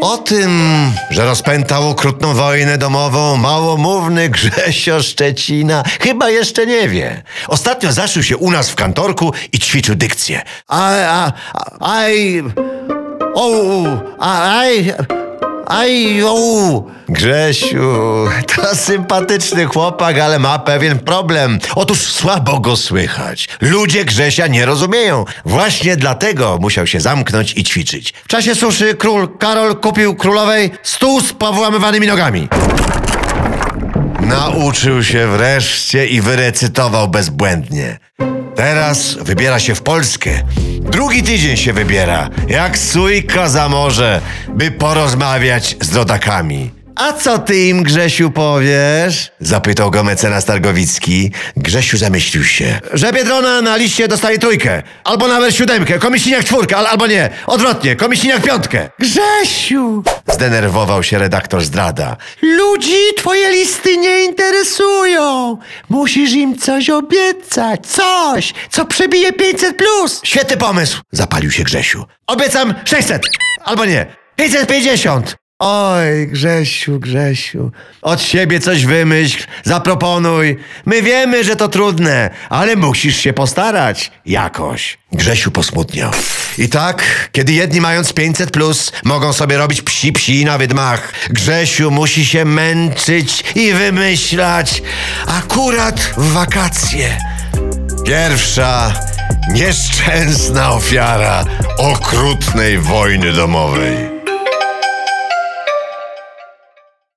O tym, że rozpętał okrutną wojnę domową, małomówny Grzesio Szczecina chyba jeszcze nie wie. Ostatnio zaszył się u nas w kantorku i ćwiczył dykcję. A, a, a, a, aj, aj, o. Grzesiu, to sympatyczny chłopak, ale ma pewien problem. Otóż słabo go słychać. Ludzie Grzesia nie rozumieją. Właśnie dlatego musiał się zamknąć i ćwiczyć. W czasie suszy król Karol kupił królowej stół z powyłamywanymi nogami. Nauczył się wreszcie i wyrecytował bezbłędnie. Teraz wybiera się w Polskę. Drugi tydzień się wybiera, jak sójka za morze, by porozmawiać z rodakami. A co ty im, Grzesiu, powiesz? Zapytał go mecenas Targowicki. Grzesiu zamyślił się. Że Biedrona na liście dostaje trójkę, albo nawet siódemkę, komisiniak czwórkę, al, albo nie, odwrotnie, komisiniak piątkę. Grzesiu! Zdenerwował się redaktor zdrada. Ludzi twoje listy nie interesują. Musisz im coś obiecać. Coś, co przebije 500 plus. Świetny pomysł, zapalił się Grzesiu. Obiecam 600, albo nie, 550. Oj, Grzesiu, Grzesiu, od siebie coś wymyśl, zaproponuj. My wiemy, że to trudne, ale musisz się postarać jakoś. Grzesiu posmutniał. I tak, kiedy jedni mając 500 plus mogą sobie robić psi psi na wydmach, Grzesiu musi się męczyć i wymyślać akurat w wakacje. Pierwsza nieszczęsna ofiara okrutnej wojny domowej.